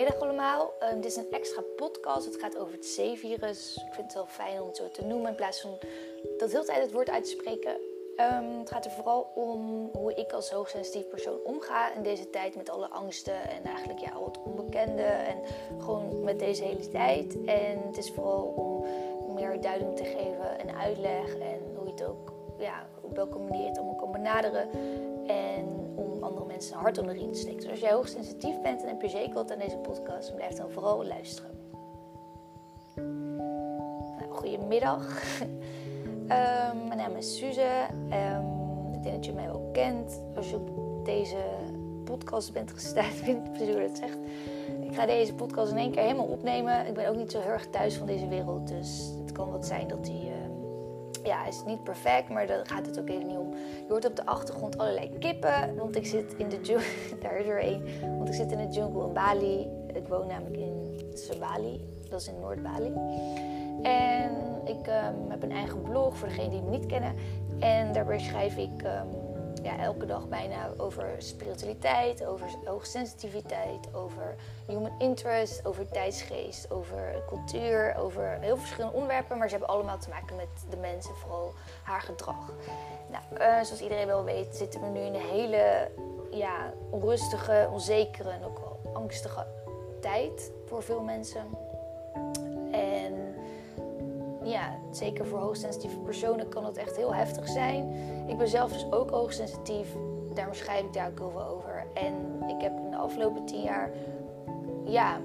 Goedemiddag allemaal. Um, dit is een extra podcast. Het gaat over het C-virus. Ik vind het wel fijn om het zo te noemen in plaats van dat heel tijd het woord uit te spreken. Um, het gaat er vooral om hoe ik als hoogsensitief persoon omga in deze tijd met alle angsten en eigenlijk ja, al het onbekende en gewoon met deze hele tijd. En het is vooral om meer duiding te geven en uitleg en hoe je het ook, ja, op welke manier je het allemaal kan benaderen. En om andere mensen hart onder de riem te steken. Dus als jij hoogsensitief bent en heb je zeker wat aan deze podcast, blijf dan vooral luisteren. Nou, goedemiddag. um, mijn naam is Suze. Um, ik denk dat je mij wel kent. Als je op deze podcast bent weet ik precies hoe dat zegt. Ik ga deze podcast in één keer helemaal opnemen. Ik ben ook niet zo heel erg thuis van deze wereld. Dus het kan wat zijn dat die ja, is niet perfect, maar daar gaat het ook even niet om. Je hoort op de achtergrond allerlei kippen, want ik zit in de jungle. Daar is er één. Want ik zit in de jungle in Bali. Ik woon namelijk in Sabali, dat is in Noord-Bali. En ik um, heb een eigen blog voor degenen die me niet kennen. En daarbij schrijf ik um, ja, elke dag bijna over spiritualiteit, over hoogsensitiviteit, over human interest, over tijdsgeest, over cultuur, over heel verschillende onderwerpen. Maar ze hebben allemaal te maken met de mensen, vooral haar gedrag. Nou, uh, zoals iedereen wel weet, zitten we nu in een hele ja, onrustige, onzekere en ook wel angstige tijd voor veel mensen. En ja, zeker voor hoogsensitieve personen kan het echt heel heftig zijn. Ik ben zelf dus ook hoogsensitief. Daarom schrijf ik daar ook heel veel over. En ik heb in de afgelopen tien jaar ja,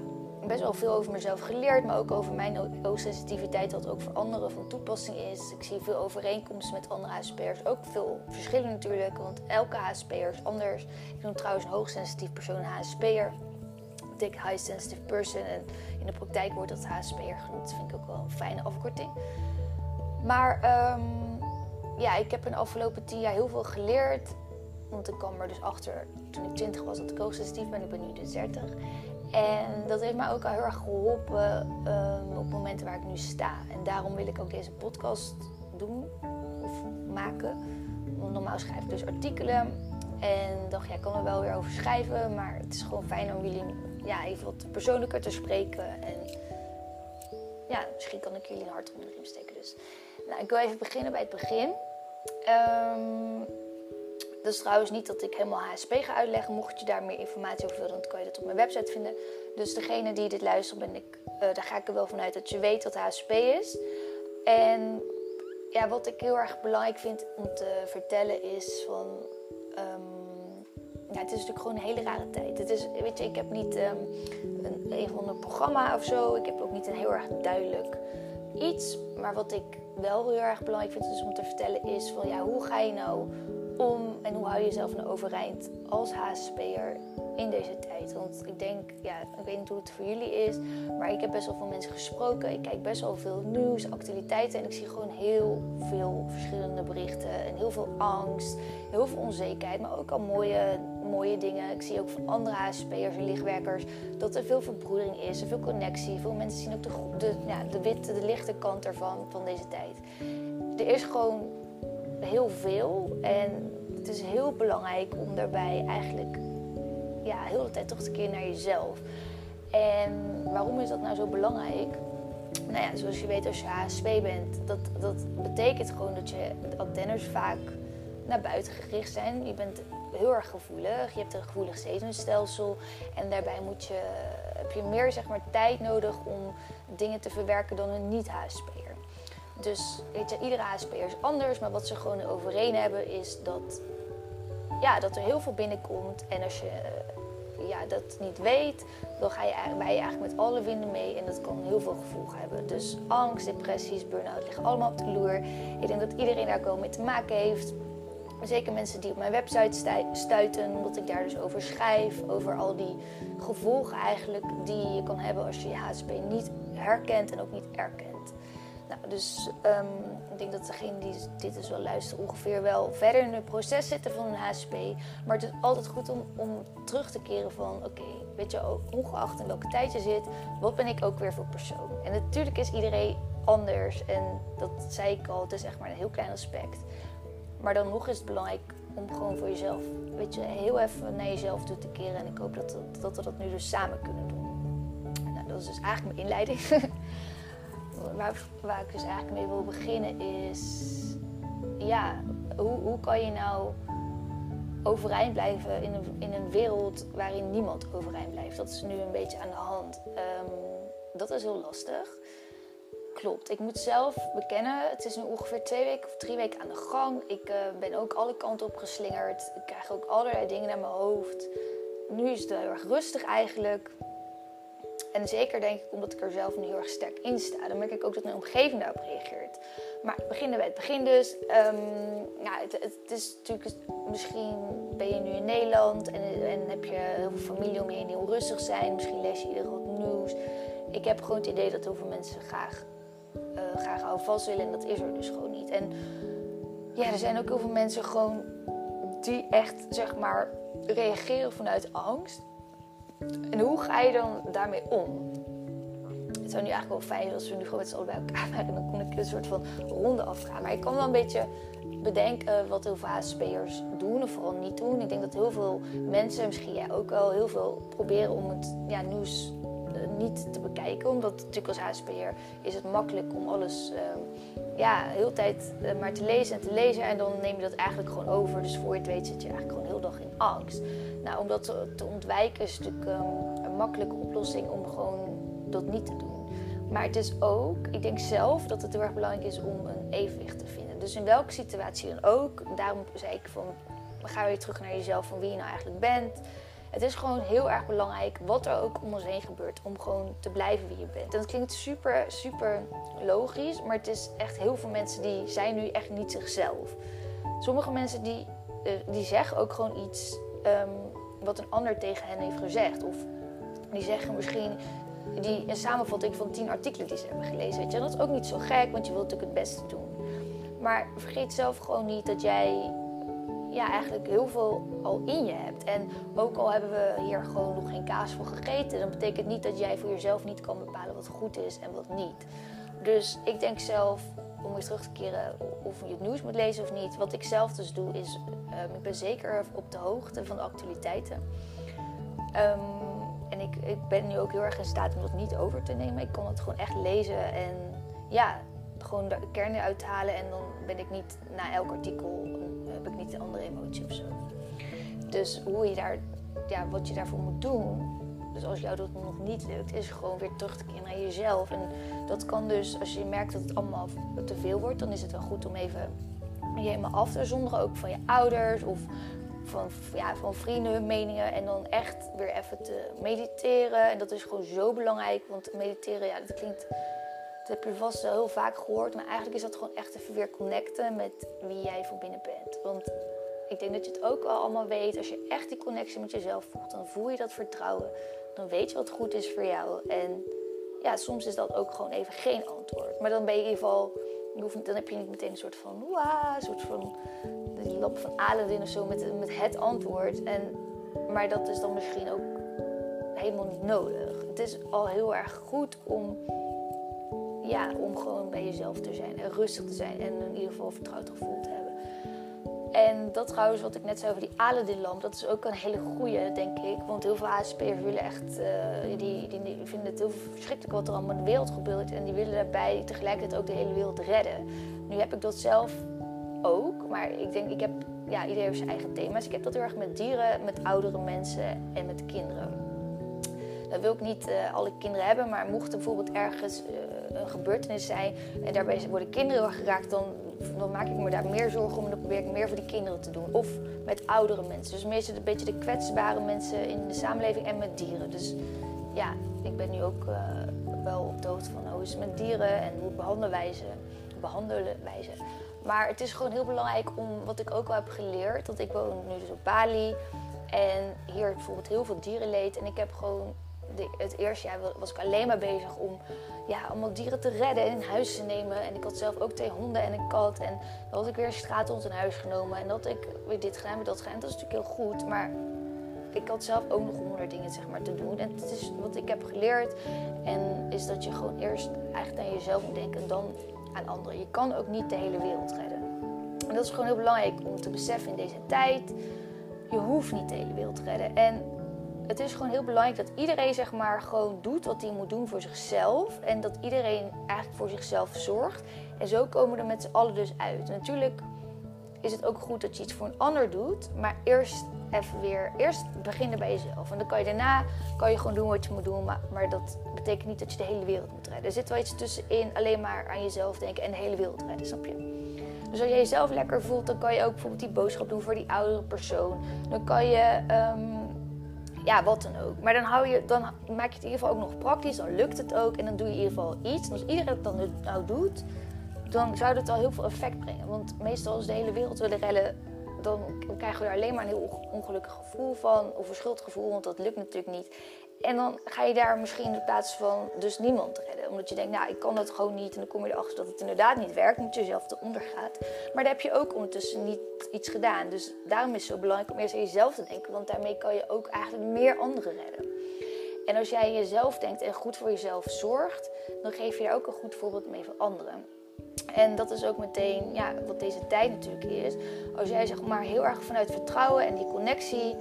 best wel veel over mezelf geleerd. Maar ook over mijn hoogsensitiviteit, wat ook voor anderen van toepassing is. Ik zie veel overeenkomsten met andere HSP'ers. Ook veel verschillen natuurlijk, want elke HSP'er is anders. Ik noem trouwens een hoogsensitief persoon een HSP'er betekent high sensitive person. En in de praktijk wordt dat HSP'er genoemd. Dat vind ik ook wel een fijne afkorting. Maar um, ja, ik heb in de afgelopen tien jaar heel veel geleerd. Want ik kwam er dus achter toen ik 20 was dat ik hoogsensitief ben. Ik ben nu dus 30. En dat heeft mij ook al heel erg geholpen um, op momenten waar ik nu sta. En daarom wil ik ook deze podcast doen of maken. Normaal schrijf ik dus artikelen. En dacht, ja, ik kan er wel weer over schrijven. Maar het is gewoon fijn om jullie ja, even wat persoonlijker te spreken. En ja, misschien kan ik jullie een hart onder de riem steken. Dus nou, ik wil even beginnen bij het begin. Um, dat is trouwens niet dat ik helemaal HSP ga uitleggen. Mocht je daar meer informatie over willen, dan kan je dat op mijn website vinden. Dus degene die dit luistert, ben ik, uh, daar ga ik er wel vanuit dat je weet wat HSP is. En ja, wat ik heel erg belangrijk vind om te vertellen is van... Um, ja, het is natuurlijk gewoon een hele rare tijd. Het is, weet je, ik heb niet um, een, een programma of zo. Ik heb ook niet een heel erg duidelijk iets. Maar wat ik wel heel erg belangrijk vind is om te vertellen is van ja, hoe ga je nou om en hoe hou je jezelf nou overeind als HSP'er in deze tijd? Want ik denk, ja, ik weet niet hoe het voor jullie is, maar ik heb best wel veel mensen gesproken. Ik kijk best wel veel nieuws, actualiteiten en ik zie gewoon heel veel verschillende berichten en heel veel angst, heel veel onzekerheid, maar ook al mooie, mooie dingen. Ik zie ook van andere HSP'ers en lichtwerkers dat er veel verbroedering is, er veel connectie. Veel mensen zien ook de, ja, de witte, de lichte kant ervan, van deze tijd. Er is gewoon heel veel. En het is heel belangrijk om daarbij eigenlijk ja, heel de tijd toch te keren naar jezelf. En waarom is dat nou zo belangrijk? Nou ja, zoals je weet als je HSP bent, dat, dat betekent gewoon dat je antennes vaak naar buiten gericht zijn. Je bent heel erg gevoelig, je hebt een gevoelig zenuwstelsel en daarbij moet je, heb je meer zeg maar, tijd nodig om dingen te verwerken dan een niet-HSP'er. Dus weet je, iedere HSP'er is anders, maar wat ze gewoon overeen hebben is dat, ja, dat er heel veel binnenkomt. En als je ja, dat niet weet, dan ga je, ben je eigenlijk met alle winden mee en dat kan heel veel gevolgen hebben. Dus angst, depressies, burn-out liggen allemaal op de loer. Ik denk dat iedereen daar wel mee te maken heeft. Zeker mensen die op mijn website stuiten, omdat ik daar dus over schrijf. Over al die gevolgen eigenlijk die je kan hebben als je je HSP niet herkent en ook niet erkent. Nou, dus um, ik denk dat degene die dit dus wel luisteren ongeveer wel verder in het proces zitten van een HSP. Maar het is altijd goed om, om terug te keren van oké, weet je, ongeacht in welke tijd je zit, wat ben ik ook weer voor persoon? En natuurlijk is iedereen anders en dat zei ik al, het is echt maar een heel klein aspect. Maar dan nog is het belangrijk om gewoon voor jezelf, weet je, heel even naar jezelf toe te keren. En ik hoop dat, dat, we dat nu dus samen kunnen doen. dat is dus eigenlijk mijn inleiding. waar, waar ik dus eigenlijk mee wil beginnen is... Ja, hoe, hoe kan je nou overeind blijven in een, in een wereld waarin niemand overeind blijft? Dat is nu een beetje aan de hand. Ehm, dat is heel lastig. Klopt. Ik moet zelf bekennen, het is nu ongeveer twee weken of drie weken aan de gang. Ik uh, ben ook alle kanten op geslingerd. Ik krijg ook allerlei dingen naar mijn hoofd. Nu is het heel erg rustig eigenlijk. En zeker denk ik omdat ik er zelf nu heel erg sterk in sta. Dan merk ik ook dat mijn omgeving daarop reageert. Maar beginnen bij het begin dus. Um, ja, het, het, is natuurlijk, misschien ben je nu in Nederland en, en heb je heel veel familie om je heen die onrustig zijn. Misschien lees je iedere wat nieuws. Ik heb gewoon het idee dat heel veel mensen graag, uh, graag houden vast willen en dat is er dus gewoon niet. En ja, er zijn ook heel veel mensen gewoon die echt, zeg maar, reageren vanuit angst. En hoe ga je dan daarmee om? Het zou nu eigenlijk wel fijn zijn als we nu gewoon met z'n allen bij elkaar waren. Dan kon ik een soort van ronde afgaan. Maar ik kan wel een beetje bedenken wat heel veel HSP'ers doen of vooral niet doen. Ik denk dat heel veel mensen, misschien jij ook wel, heel veel proberen om het ja, nieuws niet te bekijken. Omdat natuurlijk als HSP'er is het makkelijk om alles uh, ja, heel tijd uh, maar te lezen en te lezen. En dan neem je dat eigenlijk gewoon over. Dus voor je het weet zit je eigenlijk gewoon heel dag in angst. Nou, om dat te, ontwijken is natuurlijk um, een makkelijke oplossing om gewoon dat niet te doen. Maar het is ook, ik denk zelf dat het heel erg belangrijk is om een evenwicht te vinden. Dus in welke situatie dan ook. Daarom zei ik van, ga weer terug naar jezelf van wie je nou eigenlijk bent. Het is gewoon heel erg belangrijk wat er ook om ons heen gebeurt. Om gewoon te blijven wie je bent. En dat klinkt super, super logisch. Maar het is echt heel veel mensen die zijn nu echt niet zichzelf. Sommige mensen die, uh, die zeggen ook gewoon iets um, wat een ander tegen hen heeft gezegd. Of die zeggen misschien die, een samenvatting van tien artikelen die ze hebben gelezen. Weet je? En dat is ook niet zo gek, want je wilt natuurlijk het beste doen. Maar vergeet zelf gewoon niet dat jij ja, eigenlijk heel veel al in je hebt. En ook al hebben we hier gewoon nog geen kaas voor gegeten, dan betekent niet dat jij voor jezelf niet kan bepalen wat goed is en wat niet. Dus ik denk zelf, om weer terug te keren of je het nieuws moet lezen of niet. Wat ik zelf dus doe is, um, ik ben zeker op de hoogte van de actualiteiten. Um, en ik, ik ben nu ook heel erg in staat om dat niet over te nemen. Ik kan het gewoon echt lezen en ja, gewoon de kern eruit halen. En dan ben ik niet na elk artikel, een andere emotie of zo. Dus hoe je daar, ja, wat je daarvoor moet doen. Dus als jou dat nog niet lukt, is gewoon weer terug te keren naar jezelf. En dat kan dus, als je merkt dat het allemaal te veel wordt, dan is het wel goed om even je helemaal af te zonderen. Ook van je ouders of van, ja, van vrienden hun meningen. En dan echt weer even te mediteren. En dat is gewoon zo belangrijk. Want mediteren, ja, dat klinkt. Dat heb je vast wel heel vaak gehoord. Maar eigenlijk is dat gewoon echt even weer connecten met wie jij van binnen bent. Want ik denk dat je het ook wel allemaal weet. Als je echt die connectie met jezelf voelt, dan voel je dat vertrouwen. Dan weet je wat goed is voor jou. En ja, soms is dat ook gewoon even geen antwoord. Maar dan ben je in ieder geval. Dan heb je niet meteen een soort van. Een soort van die lap van Aladdin of zo met, met het antwoord. En, maar dat is dan misschien ook helemaal niet nodig. Het is al heel erg goed om, ja, om gewoon bij jezelf te zijn en rustig te zijn en in ieder geval vertrouwd gevoel te hebben. En dat trouwens, wat ik net zei over die Aladdin-lamp, dat is ook een hele goede, denk ik. Want heel veel HSP'ers willen echt, uh, die, die, die, vinden het heel verschrikkelijk wat er allemaal in de wereld gebeurt. En die willen daarbij tegelijkertijd ook de hele wereld redden. Nu heb ik dat zelf ook. Maar ik denk, ik heb, ja, iedereen heeft zijn eigen thema's. Ik heb dat heel erg met dieren, met oudere mensen en met kinderen. Dan wil ik niet uh, alle kinderen hebben, maar mocht er bijvoorbeeld ergens uh, een gebeurtenis zijn en daarbij worden kinderen geraakt, dan, dan maak ik me daar meer zorgen om en dan probeer ik meer voor die kinderen te doen. Of met oudere mensen. Dus meestal een beetje de kwetsbare mensen in de samenleving en met dieren. Dus ja, ik ben nu ook uh, wel op de hoogte van hoe is het met dieren en hoe behandelen wij ze. Behandelen wij ze. Maar het is gewoon heel belangrijk om, wat ik ook wel heb geleerd, want ik woon nu dus op Bali. En hier bijvoorbeeld heel veel dierenleed. En ik heb gewoon, de, het eerste jaar was ik alleen maar bezig om ja, allemaal dieren te redden en in huis te nemen. En ik had zelf ook twee honden en een kat. En dan had ik weer straathond in huis genomen. En dat ik weer dit gedaan, weer dat gedaan. Dat is natuurlijk heel goed. Maar ik had zelf ook nog honderd dingen zeg maar, te doen. En het is wat ik heb geleerd. En is dat je gewoon eerst eigenlijk aan jezelf moet denken en dan aan anderen. Je kan ook niet de hele wereld redden. En dat is gewoon heel belangrijk om te beseffen in deze tijd. Je hoeft niet de hele wereld te redden. En het is gewoon heel belangrijk dat iedereen zeg maar gewoon doet wat hij moet doen voor zichzelf. En dat iedereen eigenlijk voor zichzelf zorgt. En zo komen we er met z'n allen dus uit. Natuurlijk is het ook goed dat je iets voor een ander doet. Maar eerst even weer, eerst beginnen bij jezelf. En dan kan je daarna kan je gewoon doen wat je moet doen. Maar, maar dat betekent niet dat je de hele wereld moet redden. Er zit wel iets tussenin alleen maar aan jezelf denken en de hele wereld redden, snap je? Dus als je jezelf lekker voelt, dan kan je ook bijvoorbeeld die boodschap doen voor die oudere persoon. Dan kan je, ehm, ja, wat dan ook. Maar dan, hou je, dan maak je het in ieder geval ook nog praktisch, dan lukt het ook en dan doe je in ieder geval iets. En als iedereen het dan nou doet, dan zou dat al heel veel effect brengen. Want meestal als de hele wereld willen redden, dan krijgen we er alleen maar een heel ongelukkig gevoel van. Of een schuldgevoel, want dat lukt natuurlijk niet. En dan ga je daar misschien in plaats van dus niemand redden. Omdat je denkt, nou, ik kan dat gewoon niet. En dan kom je erachter dat het inderdaad niet werkt. Je jezelf eronder gaat. Maar daar heb je ook ondertussen niet iets gedaan. Dus daarom is het zo belangrijk om eerst aan jezelf te denken. Want daarmee kan je ook eigenlijk meer anderen redden. En als jij jezelf denkt en goed voor jezelf zorgt, dan geef je daar ook een goed voorbeeld mee voor anderen. En dat is ook meteen ja, wat deze tijd natuurlijk is. Als jij zeg maar heel erg vanuit vertrouwen en die connectie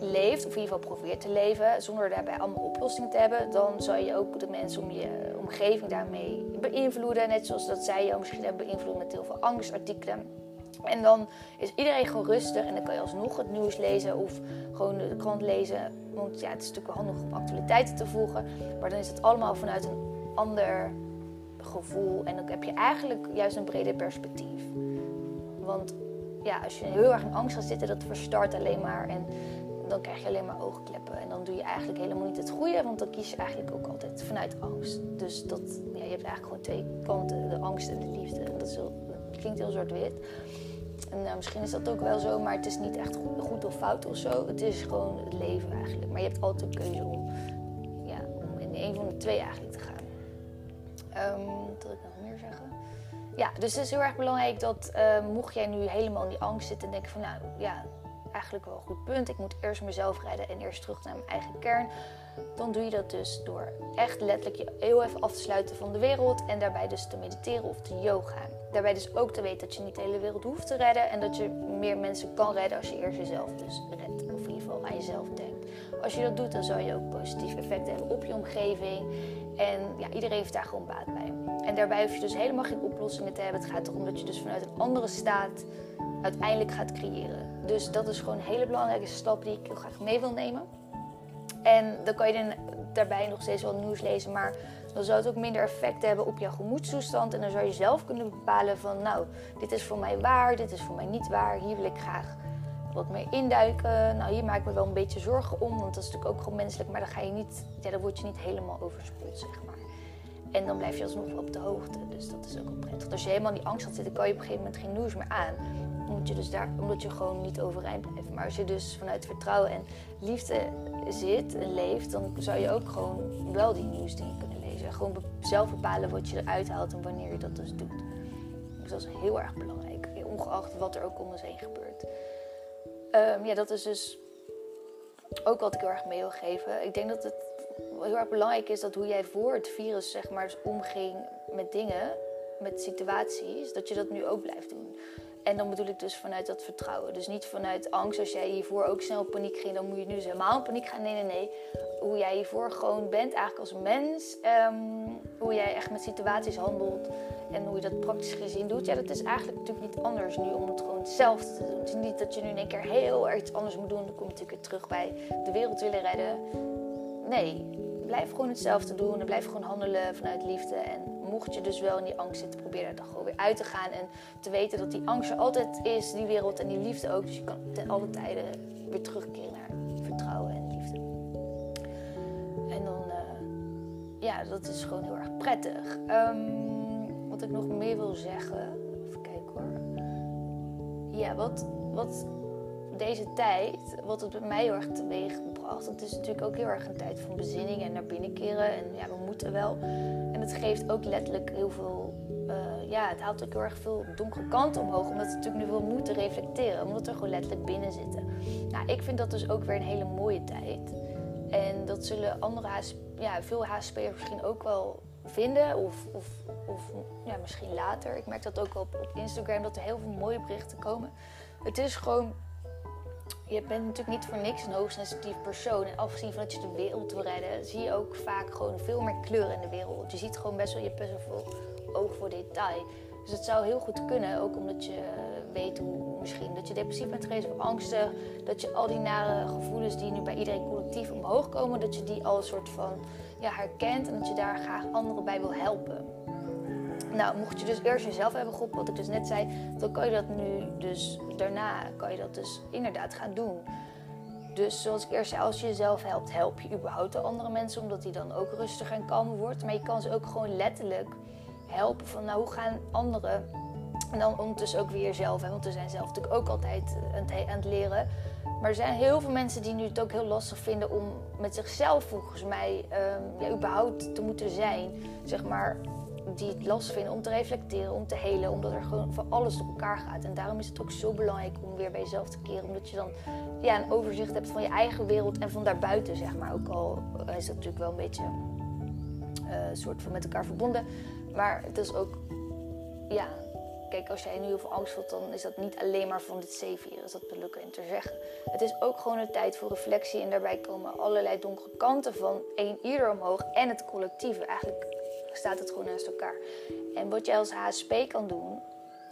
leeft, of in ieder geval probeert te leven, zonder daarbij allemaal oplossingen te hebben, dan zal je ook de mensen om je omgeving daarmee beïnvloeden. Net zoals dat zij jou misschien hebben beïnvloed met heel veel angstartikelen. En dan is iedereen gewoon rustig en dan kan je alsnog het nieuws lezen of gewoon de krant lezen. Want ja, het is natuurlijk wel handig om actualiteiten te volgen. Maar dan is het allemaal vanuit een ander gevoel. En dan heb je eigenlijk juist een breder perspectief. Want ja, als je heel erg in angst gaat zitten, dat verstart alleen maar. En dan krijg je alleen maar oogkleppen. En dan doe je eigenlijk helemaal niet het goede, want dan kies je eigenlijk ook altijd vanuit angst. Dus dat, ja, je hebt eigenlijk gewoon twee kanten, de angst en de liefde. Dat, is heel, klinkt heel zwart-wit. En uh, misschien is dat ook wel zo, maar het is niet echt goed, of fout of zo. Het is gewoon het leven eigenlijk. Maar je hebt altijd een keuze om, ja, om in een van de twee eigenlijk te gaan. Um, wat ik nog meer zeggen? Ja, dus het is heel erg belangrijk dat uh, mocht jij nu helemaal in die angst zitten en denken van nou ja, eigenlijk wel een goed punt. Ik moet eerst mezelf redden en eerst terug naar mijn eigen kern. Dan doe je dat dus door echt letterlijk je heel even af te sluiten van de wereld. En daarbij dus te mediteren of te yoga. Daarbij dus ook te weten dat je niet de hele wereld hoeft te redden. En dat je meer mensen kan redden als je eerst jezelf dus redt. Of in ieder geval aan jezelf denkt. Als je dat doet, dan zal je ook positief effect hebben op je omgeving. En ja, iedereen heeft daar gewoon baat bij. En daarbij hoef je dus helemaal geen oplossingen te hebben. Het gaat erom dat je dus vanuit een andere staat uiteindelijk gaat creëren. Dus dat is gewoon een hele belangrijke stap die ik heel graag mee wil nemen. En dan kan je dan daarbij nog steeds wel nieuws lezen, maar dan zou het ook minder effect hebben op jouw gemoedstoestand. En dan zou je zelf kunnen bepalen van, nou, dit is voor mij waar, dit is voor mij niet waar. Hier wil ik graag wat meer induiken. Nou, hier maak ik me wel een beetje zorgen om, want dat is natuurlijk ook gewoon menselijk. Maar dan ga je niet, ja, dan word je niet helemaal overspoeld, zeg maar. En dan blijf je alsnog op de hoogte. Dus dat is ook wel prettig. Als je helemaal in die angst gaat zitten, kan je op een gegeven moment geen nieuws meer aan omdat je, dus daar, omdat je gewoon niet overeind blijft. Maar als je dus vanuit vertrouwen en liefde zit en leeft, dan zou je ook gewoon wel die nieuwsdingen kunnen lezen. Gewoon zelf bepalen wat je eruit haalt en wanneer je dat dus doet. Dus dat is heel erg belangrijk, ongeacht wat er ook om ons heen gebeurt. Um, ja, dat is dus ook wat ik heel erg mee wil geven. Ik denk dat het heel erg belangrijk is dat hoe jij voor het virus zeg maar, dus omging met dingen, met situaties, dat je dat nu ook blijft doen. En dan bedoel ik dus vanuit dat vertrouwen. Dus niet vanuit angst. Als jij hiervoor ook snel paniek ging, dan moet je nu dus helemaal in paniek gaan. Nee, nee, nee. Hoe jij hiervoor gewoon bent, eigenlijk als mens. Um, hoe jij echt met situaties handelt. En hoe je dat praktisch gezien doet. Ja, dat is eigenlijk natuurlijk niet anders nu om het gewoon hetzelfde te doen. Het is niet dat je nu in één keer heel erg iets anders moet doen. Dan kom je natuurlijk terug bij de wereld willen redden. Nee, blijf gewoon hetzelfde doen. En blijf gewoon handelen vanuit liefde. En mocht je dus wel in die angst zitten, probeer er dan gewoon weer uit te gaan. En te weten dat die angst er altijd is, die wereld en die liefde ook. Dus je kan ten alle tijden weer terugkeren naar vertrouwen en liefde. En dan, uh, ja, dat is gewoon heel erg prettig. Um, wat ik nog meer wil zeggen. Even kijken hoor. Ja, wat, wat deze tijd, wat het bij mij heel erg teweeg Het is natuurlijk ook heel erg een tijd van bezinning en naar binnen keren. En ja, we moeten wel. En het geeft ook letterlijk heel veel. Uh, ja, het haalt ook heel erg veel donkere kanten omhoog. Omdat we natuurlijk nu wel moeten reflecteren. Omdat we gewoon letterlijk binnen zitten. Nou, ik vind dat dus ook weer een hele mooie tijd. En dat zullen andere HSP, ja, veel HSP'ers misschien ook wel vinden. Of, of, of ja, misschien later. Ik merk dat ook op, op Instagram dat er heel veel mooie berichten komen. Het is gewoon je bent natuurlijk niet voor niks een hoogsensitief persoon. En afgezien van dat je de wereld wil redden, zie je ook vaak gewoon veel meer kleur in de wereld. Je ziet gewoon best wel, je best wel veel oog voor detail. Dus het zou heel goed kunnen, ook omdat je weet hoe misschien dat je depressief bent geweest of angstig. Dat je al die nare gevoelens die nu bij iedereen collectief omhoog komen, dat je die al een soort van ja, herkent en dat je daar graag anderen bij wil helpen. Nou, mocht je dus eerst jezelf hebben geholpen, wat ik dus net zei, dan kan je dat nu dus daarna kan je dat dus inderdaad gaan doen. Dus zoals ik eerst zei, als je jezelf helpt, help je überhaupt de andere mensen, omdat die dan ook rustiger en kalmer wordt. Maar je kan ze ook gewoon letterlijk helpen van, nou, hoe gaan anderen en dan ondertussen ook weer jezelf, want we zijn zelf natuurlijk ook altijd eh, aan het leren. Maar er zijn heel veel mensen die nu het ook heel lastig vinden om met zichzelf volgens mij ja, überhaupt te moeten zijn. Zeg maar, die het lastig vinden om te reflecteren, om te helen, omdat er gewoon voor alles door elkaar gaat. En daarom is het ook zo belangrijk om weer bij jezelf te keren, omdat je dan ja, een overzicht hebt van je eigen wereld en van daarbuiten, zeg maar. Ook al is dat natuurlijk wel een beetje uh, soort van met elkaar verbonden. Maar het is ook, ja, kijk, als jij nu heel veel angst voelt, dan is dat niet alleen maar van dit C-virus. Dat ik in te zeggen. Het is ook gewoon een tijd voor reflectie. En daarbij komen allerlei donkere kanten van één ieder omhoog en het collectieve. Eigenlijk staat het gewoon naast elkaar. En wat jij als HSP kan doen,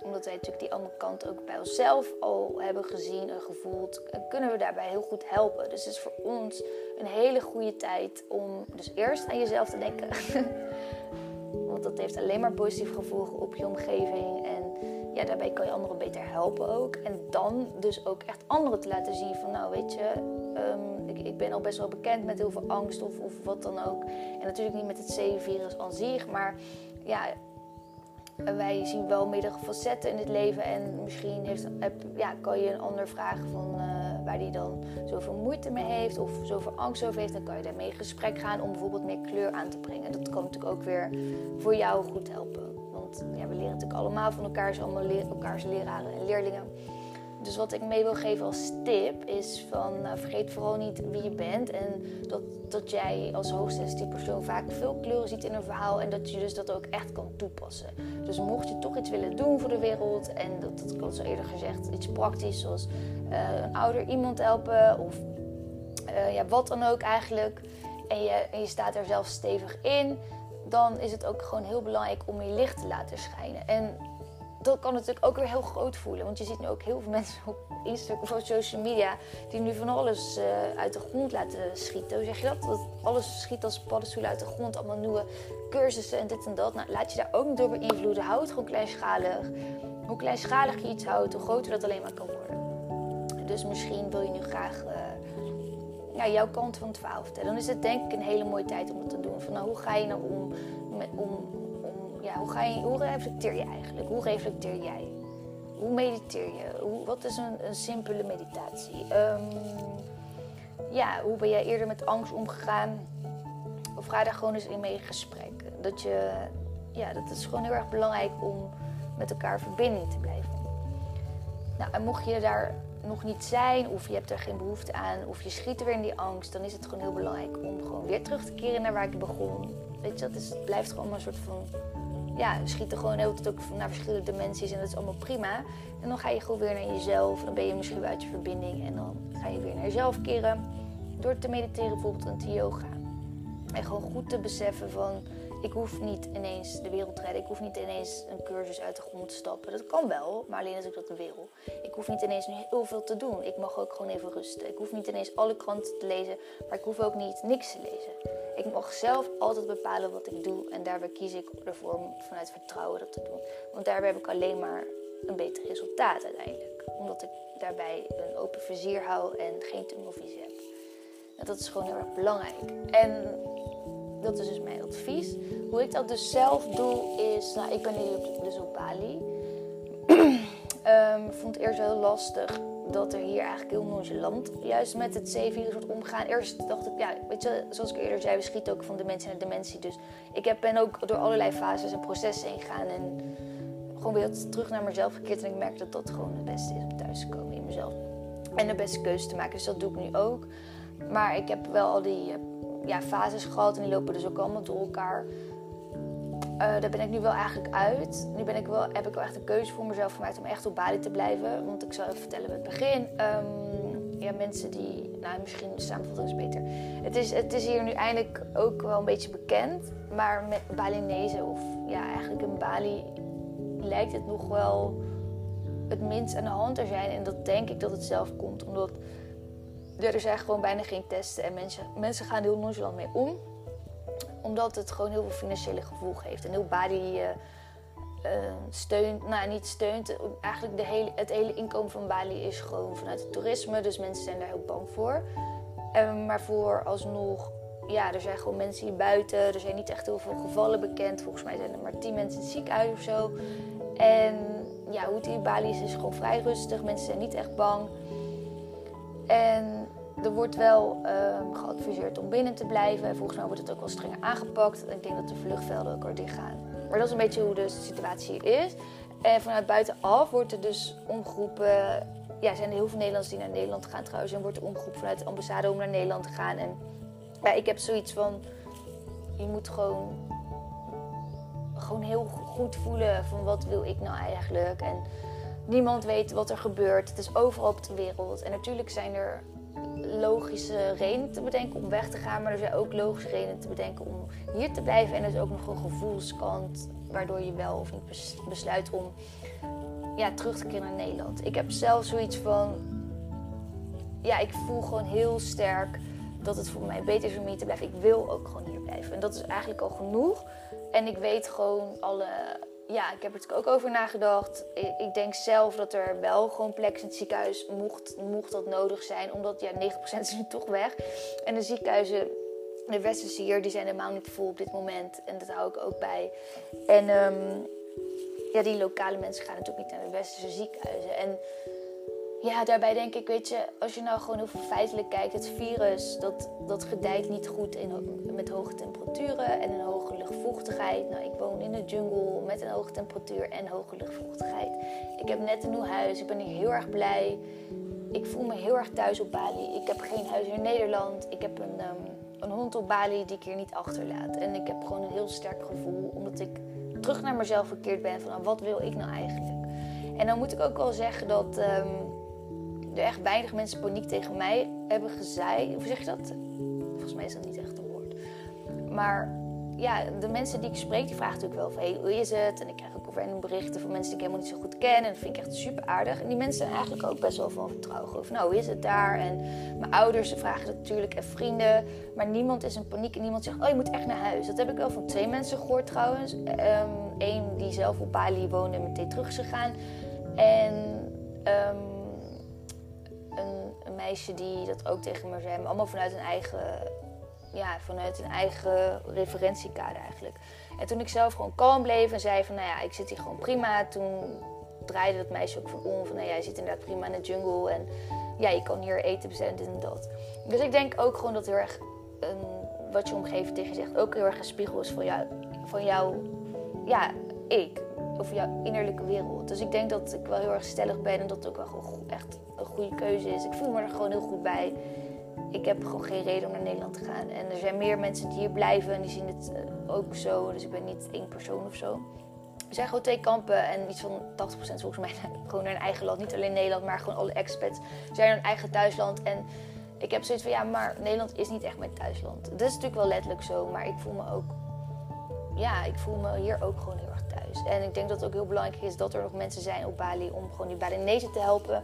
omdat wij natuurlijk die andere kant ook bij onszelf al hebben gezien en gevoeld, kunnen we daarbij heel goed helpen. Dus het is voor ons een hele goede tijd om dus eerst aan jezelf te denken. Want dat heeft alleen maar positief gevolgen op je omgeving. En ja, daarbij kan je anderen beter helpen ook. En dan dus ook echt anderen te laten zien van nou weet je, ehm, ik, ben al best wel bekend met heel veel angst of, of wat dan ook. En natuurlijk niet met het C-virus aan zich, maar ja, wij zien wel meerdere facetten in het leven. En misschien heeft, ja, kan je een ander vragen van uh, waar die dan zoveel moeite mee heeft of zoveel angst over heeft. Dan kan je daarmee in gesprek gaan om bijvoorbeeld meer kleur aan te brengen. Dat kan natuurlijk ook weer voor jou goed helpen. Want ja, we leren natuurlijk allemaal van elkaar, zijn allemaal le elkaars leraren en leerlingen. Dus wat ik mee wil geven als tip is van nou, vergeet vooral niet wie je bent. En dat, dat jij als hoogsensitief persoon vaak veel kleuren ziet in een verhaal. En dat je dus dat ook echt kan toepassen. Dus mocht je toch iets willen doen voor de wereld. En dat, dat ik al zo eerder gezegd, iets praktisch zoals uh, een ouder iemand helpen. Of uh, ja, wat dan ook eigenlijk. En je, je staat er zelf stevig in. Dan is het ook gewoon heel belangrijk om je licht te laten schijnen. En dat kan natuurlijk ook weer heel groot voelen. Want je ziet nu ook heel veel mensen op Instagram of op social media die nu van alles uh, uit de grond laten schieten. Hoe zeg je dat? Alles schiet als paddenstoelen uit de grond. Allemaal nieuwe cursussen en dit en dat. Nou, laat je daar ook niet door beïnvloeden. Houd het gewoon kleinschalig. Hoe kleinschalig je iets houdt, hoe groter dat alleen maar kan worden. Dus misschien wil je nu graag uh, ja, jouw kant van het verhaal vertellen. Dan is het denk ik een hele mooie tijd om dat te doen. Van nou, hoe ga je nou om, met, om hoe, ga je, hoe reflecteer je eigenlijk? Hoe reflecteer jij? Hoe mediteer je? Hoe, wat is een, een simpele meditatie? Um, ja, hoe ben jij eerder met angst omgegaan? Of ga daar gewoon eens in mee gesprek. Dat, je, ja, dat is gewoon heel erg belangrijk om met elkaar verbinding te blijven. Nou, en mocht je daar nog niet zijn, of je hebt er geen behoefte aan, of je schiet weer in die angst, dan is het gewoon heel belangrijk om gewoon weer terug te keren naar waar ik begon. Weet je, dat is, het blijft gewoon een soort van ja, schieten gewoon heel tijd ook naar verschillende dimensies en dat is allemaal prima. En dan ga je gewoon weer naar jezelf. Dan ben je misschien weer uit je verbinding en dan ga je weer naar jezelf keren. Door te mediteren bijvoorbeeld en te yoga. En gewoon goed te beseffen van, ik hoef niet ineens de wereld te redden. Ik hoef niet ineens een cursus uit de grond te stappen. Dat kan wel, maar alleen als ik dat wil. Ik hoef niet ineens heel veel te doen. Ik mag ook gewoon even rusten. Ik hoef niet ineens alle kranten te lezen, maar ik hoef ook niet niks te lezen. Ik mag zelf altijd bepalen wat ik doe en daarbij kies ik ervoor om vanuit vertrouwen dat te doen. Want daarbij heb ik alleen maar een beter resultaat uiteindelijk. Omdat ik daarbij een open vizier hou en geen tunnelvisie heb. En dat is gewoon heel erg belangrijk. En dat is dus mijn advies. Hoe ik dat dus zelf doe is, nou ik ben nu dus op Bali. um, vond het eerst heel lastig dat er hier eigenlijk heel nonchalant juist met het C-virus wordt omgegaan. Eerst dacht ik, ja, weet je, zoals ik eerder zei, we schieten ook van dementie naar dementie. Dus ik heb, ben ook door allerlei fases en processen heen gegaan en gewoon weer terug naar mezelf gekeerd. En ik merk dat dat gewoon het beste is om thuis te komen in mezelf. En de beste keuze te maken, dus dat doe ik nu ook. Maar ik heb wel al die ja, fases gehad en die lopen dus ook allemaal door elkaar. Uh, daar ben ik nu wel eigenlijk uit. Nu ben ik wel, heb ik wel echt een keuze voor mezelf gemaakt om echt op Bali te blijven. Want ik zal even vertellen bij het begin. Um, ja, mensen die, nou misschien de samenvatting is beter. Het is, het is hier nu eindelijk ook wel een beetje bekend, maar met Balinese of ja, eigenlijk in Bali lijkt het nog wel het minst aan de hand te zijn. En dat denk ik dat het zelf komt, omdat er zijn gewoon bijna geen testen en mensen, mensen gaan heel nonchalant mee om. Omdat het gewoon heel veel financiële gevolg heeft. En heel Bali uh, steunt, nou niet steunt, eigenlijk de hele, het hele inkomen van Bali is gewoon vanuit het toerisme. Dus mensen zijn daar heel bang voor. Um, maar voor alsnog, ja, er zijn gewoon mensen hier buiten. Er zijn niet echt heel veel gevallen bekend. Volgens mij zijn er maar tien mensen in het ziekenhuis of zo. En ja, hoe het in Bali is, is gewoon vrij rustig. Mensen zijn niet echt bang. En er wordt wel uh, geadviseerd om binnen te blijven. Volgens mij wordt het ook wel strenger aangepakt. Ik denk dat de vluchtvelden ook al dicht gaan. Maar dat is een beetje hoe de situatie is. En vanuit buitenaf wordt er dus omgeroepen. Ja, er zijn heel veel Nederlanders die naar Nederland gaan trouwens. En wordt er omgeroepen vanuit de ambassade om naar Nederland te gaan. En ja, ik heb zoiets van. Je moet gewoon. Gewoon heel goed voelen van wat wil ik nou eigenlijk. En niemand weet wat er gebeurt. Het is overal op de wereld. En natuurlijk zijn er logische redenen te bedenken om weg te gaan, maar er zijn ook logische redenen te bedenken om hier te blijven. En er is ook nog een gevoelskant waardoor je wel of niet besluit om ja, terug te keren naar Nederland. Ik heb zelf zoiets van, ja, ik voel gewoon heel sterk dat het voor mij beter is om hier te blijven. Ik wil ook gewoon hier blijven. En dat is eigenlijk al genoeg. En ik weet gewoon alle ja, ik heb er ook over nagedacht. Ik denk zelf dat er wel gewoon plek in het ziekenhuis mocht, mocht dat nodig zijn. Omdat ja, 90% is nu toch weg. En de ziekenhuizen, de westerse hier, die zijn helemaal niet vol op dit moment. En dat hou ik ook bij. En um, ja, die lokale mensen gaan natuurlijk niet naar de westerse ziekenhuizen. En ja, daarbij denk ik, weet je, als je nou gewoon heel feitelijk kijkt, het virus dat, dat gedijt niet goed in, met hoge temperaturen en een hoge luchtvochtigheid. Nou, ik woon in de jungle met een hoge temperatuur en hoge luchtvochtigheid. Ik heb net een nieuw huis, ik ben hier heel erg blij. Ik voel me heel erg thuis op Bali. Ik heb geen huis in Nederland. Ik heb een, um, een hond op Bali die ik hier niet achterlaat. En ik heb gewoon een heel sterk gevoel, omdat ik terug naar mezelf verkeerd ben van nou, wat wil ik nou eigenlijk. En dan moet ik ook wel zeggen dat. Um, er echt weinig mensen paniek tegen mij hebben gezaaid. Hoe zeg je dat? Volgens mij is dat niet echt een woord. Maar ja, de mensen die ik spreek, die vragen natuurlijk wel van... Hey, hoe is het? En ik krijg ook random berichten van mensen die ik helemaal niet zo goed ken. En dat vind ik echt super aardig. En die mensen zijn eigenlijk ook best wel van vertrouwen. Of nou, hoe is het daar? En mijn ouders vragen natuurlijk en vrienden. Maar niemand is in paniek en niemand zegt... Oh, je moet echt naar huis. Dat heb ik wel van twee mensen gehoord trouwens. Eén um, die zelf op Bali woonde en meteen terug is gegaan. En... Um, meisje die dat ook tegen me zei. Maar allemaal vanuit een eigen, ja, vanuit een eigen referentiekader eigenlijk. En toen ik zelf gewoon kalm bleef en zei van, nou ja, ik zit hier gewoon prima. Toen draaide dat meisje ook van om. Van, nou, jij zit inderdaad prima in de jungle. En ja, je kan hier eten bestellen, dit en dat. Dus ik denk ook gewoon dat heel erg een, wat je omgeving tegen je zegt ook heel erg een spiegel is van jou, van jou ja, ik over jouw innerlijke wereld. Dus ik denk dat ik wel heel erg stellig ben en dat het ook wel echt een goede keuze is. Ik voel me er gewoon heel goed bij. Ik heb gewoon geen reden om naar Nederland te gaan. En er zijn meer mensen die hier blijven en die zien het eh, ook zo. Dus ik ben niet één persoon of zo. Er zijn gewoon twee kampen en iets van 80% volgens mij gewoon naar hun eigen land. Niet alleen Nederland, maar gewoon alle expats zijn hun eigen thuisland. En ik heb zoiets van ja, maar Nederland is niet echt mijn thuisland. Dat is natuurlijk wel letterlijk zo, maar ik voel me ook, ja, ik voel me hier ook gewoon heel erg en ik denk dat het ook heel belangrijk is dat er nog mensen zijn op Bali om gewoon die Balinese te helpen.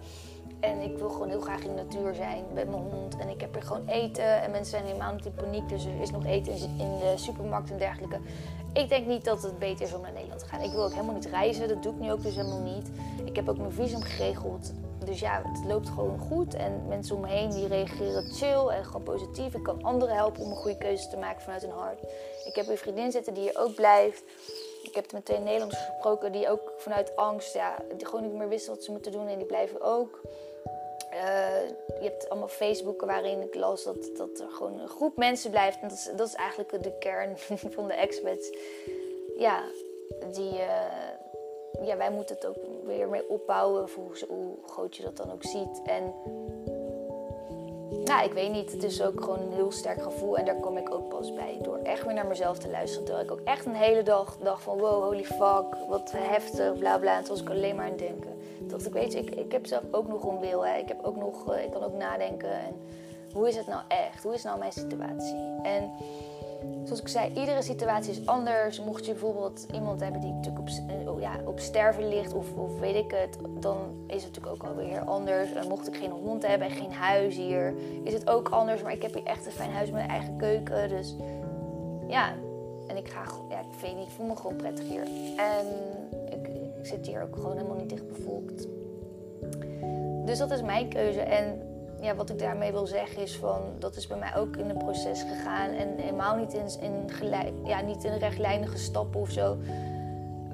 En ik wil gewoon heel graag in de natuur zijn met mijn hond. En ik heb er gewoon eten. En mensen zijn helemaal niet in paniek. Dus er is nog eten in de supermarkt en dergelijke. Ik denk niet dat het beter is om naar Nederland te gaan. Ik wil ook helemaal niet reizen. Dat doe ik nu ook dus helemaal niet. Ik heb ook mijn visum geregeld. Dus ja, het loopt gewoon goed. En mensen om me heen die reageren chill en gewoon positief. Ik kan anderen helpen om een goede keuze te maken vanuit hun hart. Ik heb een vriendin zitten die hier ook blijft. Ik heb met twee Nederlanders gesproken die ook vanuit angst ja, die gewoon niet meer wisten wat ze moeten doen. En die blijven ook. Uh, je hebt allemaal Facebooken waarin ik las dat, dat er gewoon een groep mensen blijft. En dat is, dat is eigenlijk de kern van de expats. Ja, die, uh, ja, wij moeten het ook weer mee opbouwen. Hoe, hoe groot je dat dan ook ziet. En nou, ik weet niet. Het is ook gewoon een heel sterk gevoel. En daar kom ik ook pas bij. Door echt weer naar mezelf te luisteren. Terwijl ik ook echt een hele dag dacht van... Wow, holy fuck. Wat heftig, bla bla. En toen was ik alleen maar aan het denken. Dacht ik, weet je, ik, ik heb zelf ook nog een wil. Ik, heb ook nog, uh, ik kan ook nadenken. En hoe is het nou echt? Hoe is nou mijn situatie? En zoals ik zei, iedere situatie is anders. Mocht je bijvoorbeeld iemand hebben die natuurlijk op, eh, oh ja, op sterven ligt, of, of weet ik het, dan is het natuurlijk ook alweer anders. Mocht ik geen hond hebben en geen huis hier, is het ook anders. Maar ik heb hier echt een fijn huis met een eigen keuken. Dus ja, en ik ga, ja, ik ik voel me gewoon prettig hier. En ik, ik zit hier ook gewoon helemaal niet dicht bevolkt. Dus dat is mijn keuze. En ja, wat ik daarmee wil zeggen is van dat is bij mij ook in een proces gegaan en helemaal niet in, in, ja, niet in rechtlijnige stappen of zo.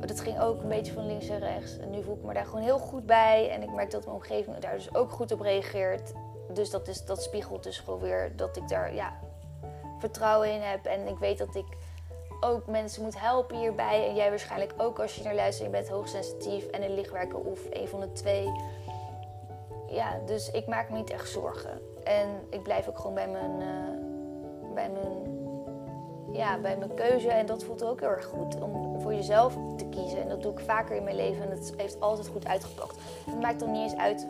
Dat ging ook een beetje van links en rechts. En nu voel ik me daar gewoon heel goed bij. En ik merk dat mijn omgeving daar dus ook goed op reageert. Dus dat, is, dat spiegelt dus gewoon weer dat ik daar ja, vertrouwen in heb. En ik weet dat ik ook mensen moet helpen hierbij. En jij waarschijnlijk ook als je naar luistert. Je bent hoogsensitief en een lichtwerker of een van de twee ja, dus ik maak me niet echt zorgen. En ik blijf ook gewoon bij mijn, uh, bij mijn, ja, bij mijn keuze. En dat voelt ook heel erg goed. Om voor jezelf te kiezen. En dat doe ik vaker in mijn leven. En het heeft altijd goed uitgepakt. Het maakt dan niet eens uit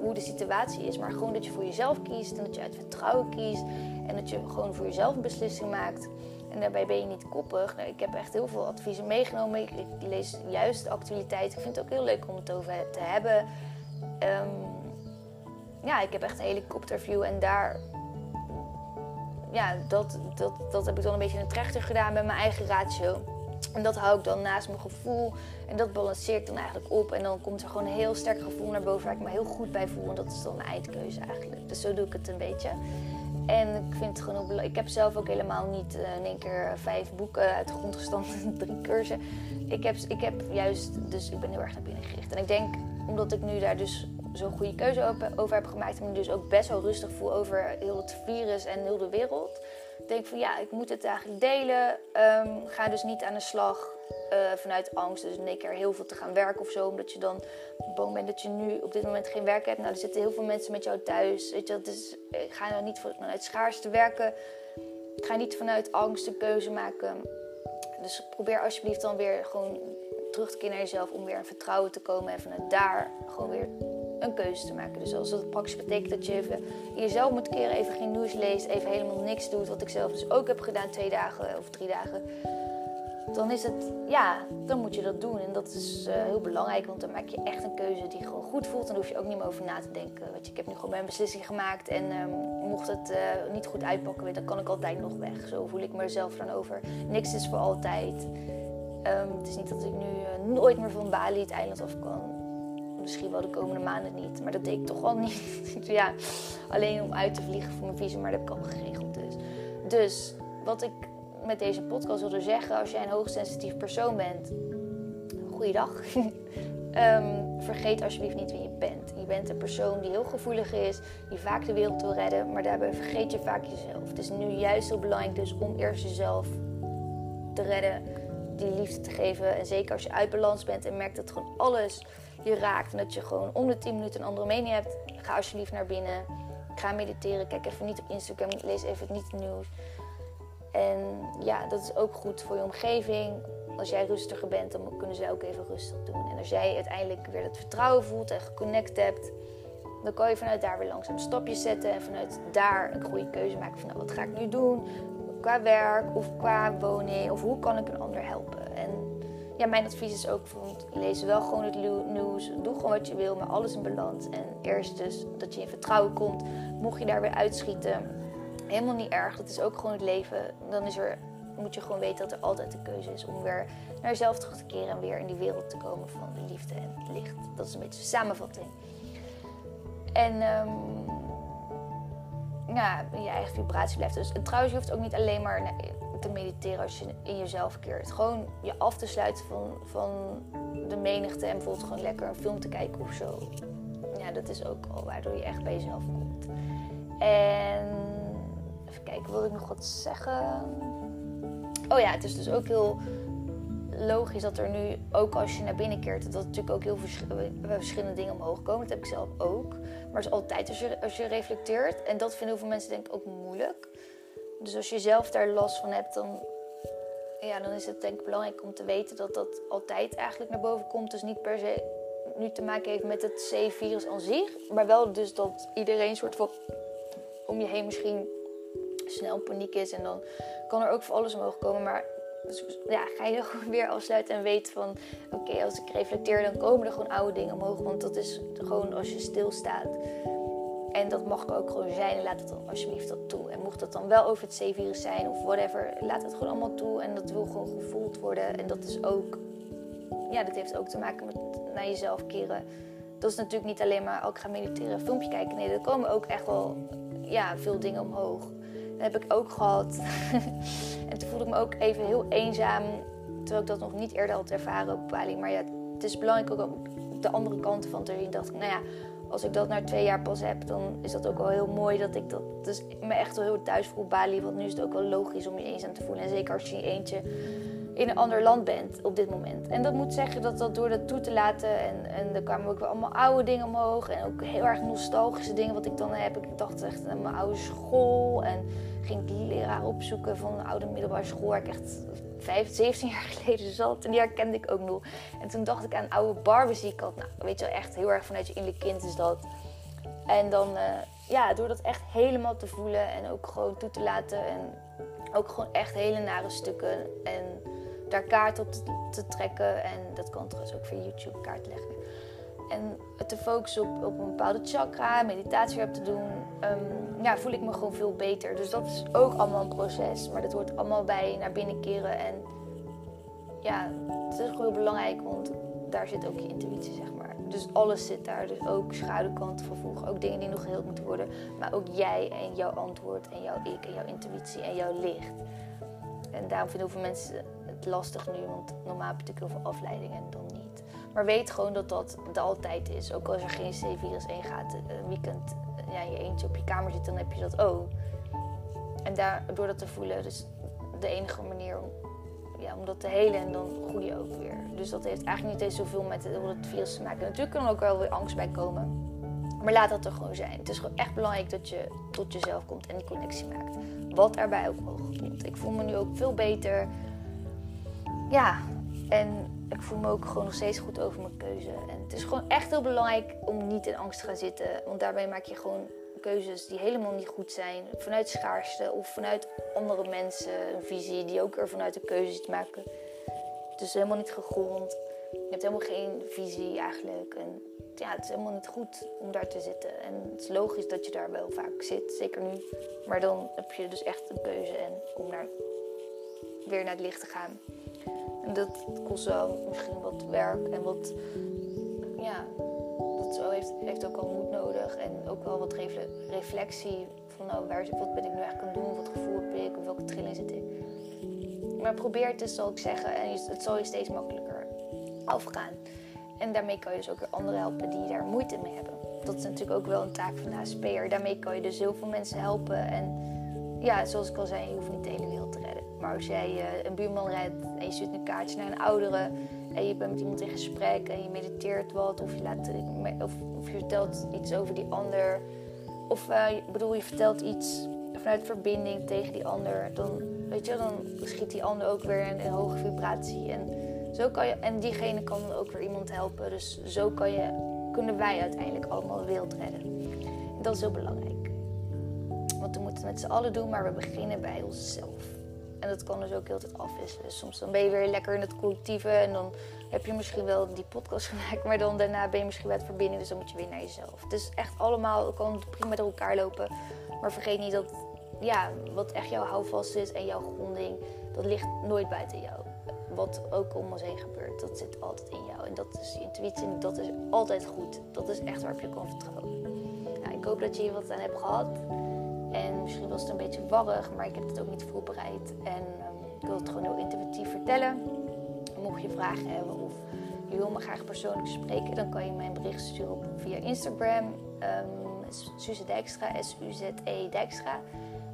hoe de situatie is. Maar gewoon dat je voor jezelf kiest. En dat je uit vertrouwen kiest. En dat je gewoon voor jezelf een beslissing maakt. En daarbij ben je niet koppig. Nou, ik heb echt heel veel adviezen meegenomen. Ik, ik lees juist de actualiteit. Ik vind het ook heel leuk om het over te hebben. Um, ja, ik heb echt een helikopterview en daar. Ja, dat, dat, dat heb ik dan een beetje een trechter gedaan met mijn eigen ratio. En dat hou ik dan naast mijn gevoel. En dat balanceer ik dan eigenlijk op. En dan komt er gewoon een heel sterk gevoel naar boven waar ik me heel goed bij voel. En dat is dan mijn eindkeuze eigenlijk. Dus zo doe ik het een beetje. En ik vind het gewoon ook belangrijk. Ik heb zelf ook helemaal niet uh, in één keer vijf boeken uit de grond gestampt en drie cursussen. Ik heb, ik heb juist, dus ik ben heel erg naar binnen gericht. En ik denk, omdat ik nu daar dus zo'n goede keuze over heb gemaakt. En me dus ook best wel rustig voel over heel het virus en heel de wereld. Ik denk van ja, ik moet het eigenlijk delen. Um, ga dus niet aan de slag uh, vanuit angst. Dus in één keer heel veel te gaan werken of zo. Omdat je dan bang bent dat je nu op dit moment geen werk hebt. Nou, er zitten heel veel mensen met jou thuis. Weet je, dus ga nou niet vanuit schaarste werken. Ga niet vanuit angst een keuze maken. Dus probeer alsjeblieft dan weer gewoon terug te keren naar jezelf om weer in vertrouwen te komen en vanuit daar gewoon weer een keuze te maken. Dus als dat praktisch betekent dat je even jezelf moet keren, even geen nieuws leest, even helemaal niks doet, wat ik zelf dus ook heb gedaan twee dagen of drie dagen, dan is het, ja, dan moet je dat doen. En dat is uh, heel belangrijk, want dan maak je echt een keuze die gewoon goed voelt. En daar hoef je ook niet meer over na te denken. Je, ik heb nu gewoon mijn beslissing gemaakt en um, mocht het uh, niet goed uitpakken, dan kan ik altijd nog weg. Zo voel ik mezelf dan over. Niks is voor altijd. Um, het is niet dat ik nu uh, nooit meer van Bali het eiland af kan misschien wel de komende maanden niet. Maar dat deed ik toch wel niet. ja, alleen om uit te vliegen voor mijn visum, maar dat heb ik al geregeld dus. Dus wat ik met deze podcast wilde zeggen, als jij een hoogsensitief persoon bent, goeiedag. um, vergeet alsjeblieft niet wie je bent. Je bent een persoon die heel gevoelig is, die vaak de wereld wil redden, maar daarbij vergeet je vaak jezelf. Het is nu juist heel belangrijk dus om eerst jezelf te redden, die liefde te geven. En zeker als je uit balans bent en merkt dat gewoon alles je raakt. En dat je gewoon om de 10 minuten een andere mening hebt. Ga alsjeblieft naar binnen. Ga mediteren. Kijk even niet op Instagram. Lees even niet het nieuws. En ja, dat is ook goed voor je omgeving. Als jij rustiger bent, dan kunnen zij ook even rustig doen. En als jij uiteindelijk weer het vertrouwen voelt en geconnect hebt, dan kan je vanuit daar weer langzaam stapjes zetten. En vanuit daar een goede keuze maken van nou, wat ga ik nu doen? Qua werk of qua woning. Of hoe kan ik een ander helpen? En ja, mijn advies is ook van lees wel gewoon het nieuws. Doe gewoon wat je wil, maar alles in balans. En eerst dus dat je in vertrouwen komt. Mocht je daar weer uitschieten, helemaal niet erg. Dat is ook gewoon het leven. Dan is er, moet je gewoon weten dat er altijd een keuze is om weer naar jezelf terug te keren en weer in die wereld te komen van de liefde en het licht. Dat is een beetje de samenvatting. En um, ja, je eigen vibratie blijft. Dus trouwens, je hoeft ook niet alleen maar te mediteren als je in jezelf keert. Gewoon je af te sluiten van, van de menigte en bijvoorbeeld gewoon lekker een film te kijken of zo. Ja, dat is ook al waardoor je echt bij jezelf komt. En even kijken, wil ik nog wat zeggen? Oh ja, het is dus ook heel logisch dat er nu, ook als je naar binnen keert, dat natuurlijk ook heel verschillende dingen omhoog komen. Dat heb ik zelf ook. Maar het is altijd als je, als je reflecteert. En dat vinden heel veel mensen denk ik ook moeilijk. Dus als je zelf daar last van hebt, dan, ja, dan is het denk ik belangrijk om te weten dat dat altijd eigenlijk naar boven komt. Dus niet per se nu te maken heeft met het C-virus aan zich. Maar wel dus dat iedereen soort van om je heen misschien snel paniek is. En dan kan er ook voor alles omhoog komen. Maar dus, ja, ga je gewoon weer afsluiten en weet van... Oké, als ik reflecteer, dan komen er gewoon oude dingen omhoog. Want dat is gewoon als je stilstaat. En dat mag ook gewoon zijn. Laat het dan alsjeblieft dat toe. En mocht dat dan wel over het C-virus zijn of whatever, laat het gewoon allemaal toe. En dat wil gewoon gevoeld worden. En dat is ook... Ja, dat heeft ook te maken met naar jezelf keren. Dat is natuurlijk niet alleen maar, oh, ik ga mediteren, filmpje kijken. Nee, er komen ook echt wel ja, veel dingen omhoog. Dat heb ik ook gehad. en toen voelde ik me ook even heel eenzaam. Terwijl ik dat nog niet eerder had ervaren op Bali. Maar ja, het is belangrijk ook om de andere kanten van te zien. dacht ik, nou ja, als ik dat na twee jaar pas heb, dan is dat ook wel heel mooi dat ik dat dus me echt wel heel thuis voel Bali. Want nu is het ook wel logisch om je eenzaam te voelen. En zeker als je eentje in een ander land bent op dit moment. En dat moet zeggen dat dat door dat toe te laten. En, en er kwamen ook wel allemaal oude dingen omhoog. En ook heel erg nostalgische dingen wat ik dan heb. Ik dacht echt aan mijn oude school. En ging ik die leraar opzoeken van een oude middelbare school. Ik echt 15, 17 jaar geleden zat. En die herkende ik ook nog. En toen dacht ik aan oude Barbies die ik had. Nou, weet je wel, echt heel erg vanuit je innerlijke kind is dat. En dan, uh, ja, door dat echt helemaal te voelen. En ook gewoon toe te laten. En ook gewoon echt hele nare stukken. En daar kaart op te, trekken. En dat kan trouwens ook via YouTube kaart leggen. En te focussen op, op een bepaalde chakra, meditatie op te doen, um, ja, voel ik me gewoon veel beter. Dus dat is ook allemaal een proces. Maar dat hoort allemaal bij naar binnen keren. En ja, het is gewoon heel belangrijk, want daar zit ook je intuïtie, zeg maar. Dus alles zit daar. Dus ook schaduwkanten vervolgen, ook dingen die nog geheeld moeten worden. Maar ook jij en jouw antwoord en jouw ik en jouw intuïtie en jouw licht. En daarom vinden heel veel mensen lastig nu, want normaal heb je natuurlijk heel veel afleidingen en dan niet. Maar weet gewoon dat dat de altijd is. Ook als er geen C-virus in gaat, een weekend ja, je eentje op je kamer zit, dan heb je dat ook. En daar, door dat te voelen, dus de enige manier om, ja, om dat te helen en dan groei je ook weer. Dus dat heeft eigenlijk niet eens zoveel met het, virus te maken. Natuurlijk kan er ook wel weer angst bij komen. Maar laat dat er gewoon zijn. Het is gewoon echt belangrijk dat je tot jezelf komt en die connectie maakt. Wat erbij ook mogelijk komt. Ik voel me nu ook veel beter ja, en ik voel me ook gewoon nog steeds goed over mijn keuze. En het is gewoon echt heel belangrijk om niet in angst te gaan zitten. Want daarbij maak je gewoon keuzes die helemaal niet goed zijn. Vanuit schaarste of vanuit andere mensen. Een visie die ook er vanuit de keuzes maken. Het is helemaal niet gegrond. Je hebt helemaal geen visie eigenlijk. En ja, het is helemaal niet goed om daar te zitten. En het is logisch dat je daar wel vaak zit, zeker nu. Maar dan heb je dus echt een keuze en om naar, weer naar het licht te gaan. En dat kost wel misschien wat werk en wat, ja, dat heeft, ook al moed nodig. En ook wel wat reflectie van nou, waar, wat ben ik nu eigenlijk aan het doen, wat gevoel heb ik, of welke trilling zit ik. Maar probeer het dus, zal ik zeggen, en het zal je steeds makkelijker afgaan. En daarmee kan je dus ook weer anderen helpen die daar moeite mee hebben. Dat is natuurlijk ook wel een taak van de HSP'er. Daarmee kan je dus heel veel mensen helpen. En ja, zoals ik al zei, je hoeft niet de hele wereld te redden. Maar als jij uh, een buurman redt en je stuurt een kaartje naar een oudere en je bent met iemand in gesprek en je mediteert wat of je, laat, of, of je vertelt iets over die ander of uh, bedoel je vertelt iets vanuit verbinding tegen die ander, dan weet je, dan schiet die ander ook weer in een hoge vibratie en zo kan je en diegene kan ook weer iemand helpen. Dus zo kan je, kunnen wij uiteindelijk allemaal de wereld redden. En dat is heel belangrijk. Want we moeten het met z'n allen doen, maar we beginnen bij onszelf. En dat kan dus ook heel tijd afwisselen. Soms dan ben je weer lekker in het collectieve en dan heb je misschien wel die podcast gemaakt, maar dan daarna ben je misschien bij het verbinden, dus dan moet je weer naar jezelf. Het is echt allemaal, het kan prima door elkaar lopen. Maar vergeet niet dat ja, wat echt jouw houvast is en jouw gronding, dat ligt nooit buiten jou. Wat ook om ons heen gebeurt, dat zit altijd in jou. En dat is je intuïtie en dat is altijd goed. Dat is echt waarop je kan vertrouwen. Nou, ik hoop dat je hier wat aan hebt gehad. En misschien was het een beetje warrig, maar ik heb het ook niet voorbereid. En um, ik wil het gewoon heel intuïtief vertellen. Mocht je vragen hebben of je wil me graag persoonlijk spreken, dan kan je mij een bericht sturen via Instagram. Um, Suze Dijkstra, S-U-Z-E Dijkstra.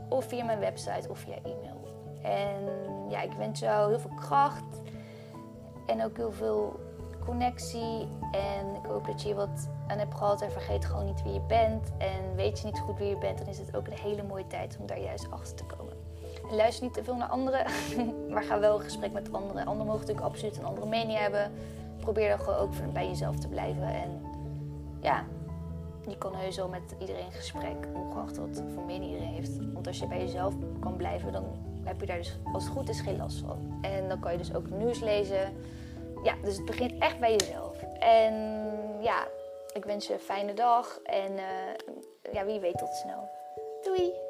Of via mijn website of via e-mail. En ja, ik wens jou heel veel kracht. En ook heel veel connectie. En ik hoop dat je wat aan hebt gehad en vergeet gewoon niet wie je bent. En weet je niet goed wie je bent, dan is het ook een hele mooie tijd om daar juist achter te komen. En luister niet te veel naar anderen, maar ga wel in gesprek met anderen. Anderen mogen natuurlijk absoluut een andere mening hebben. Probeer dan gewoon ook bij jezelf te blijven. En ja, je kan heus wel met iedereen gesprek, ongeacht wat voor mening iedereen heeft. Want als je bij jezelf kan blijven, dan heb je daar dus als het goed is geen last van. En dan kan je dus ook nieuws lezen. Ja, dus het begint echt bij jezelf. En ja, ik wens je een fijne dag en uh, ja, wie weet tot snel. Doei!